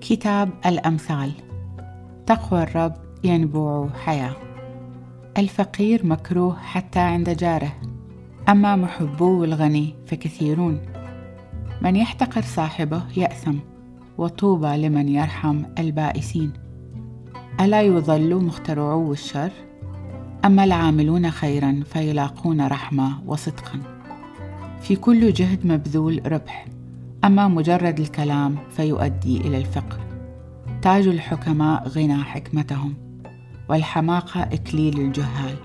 كتاب الأمثال. تقوى الرب ينبوع حياة. الفقير مكروه حتى عند جاره. أما محبوه الغني فكثيرون. من يحتقر صاحبه يأثم وطوبى لمن يرحم البائسين. ألا يظل مخترعو الشر؟ أما العاملون خيرا فيلاقون رحمة وصدقا. في كل جهد مبذول ربح. أما مجرد الكلام فيؤدي إلى الفقر. تاج الحكماء غنى حكمتهم والحماقة إكليل الجهال.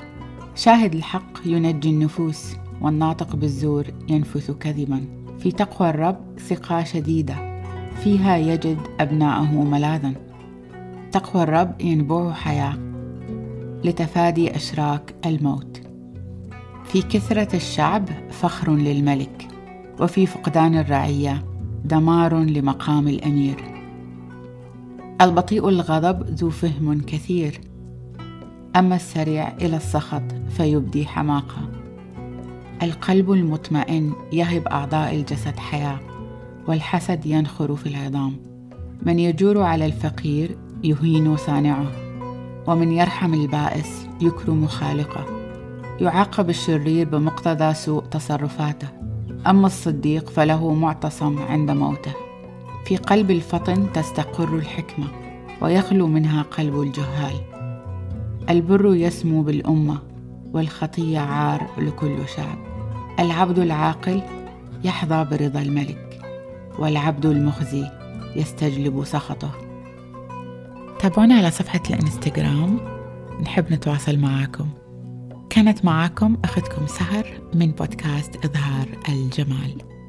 شاهد الحق ينجي النفوس والناطق بالزور ينفث كذبا. في تقوى الرب ثقة شديدة فيها يجد أبناءه ملاذا. تقوى الرب ينبوع حياة. لتفادي أشراك الموت. في كثرة الشعب فخر للملك وفي فقدان الرعية دمار لمقام الأمير. البطيء الغضب ذو فهم كثير أما السريع إلى السخط فيبدي حماقة. القلب المطمئن يهب أعضاء الجسد حياة والحسد ينخر في العظام. من يجور على الفقير يهين صانعه. ومن يرحم البائس يكرم خالقه. يعاقب الشرير بمقتضى سوء تصرفاته. أما الصديق فله معتصم عند موته. في قلب الفطن تستقر الحكمة ويخلو منها قلب الجهال. البر يسمو بالأمة والخطية عار لكل شعب العبد العاقل يحظى برضا الملك والعبد المخزي يستجلب سخطه. تابعونا على صفحة الإنستغرام. نحب نتواصل معاكم. كانت معاكم أختكم سهر من بودكاست إظهار الجمال.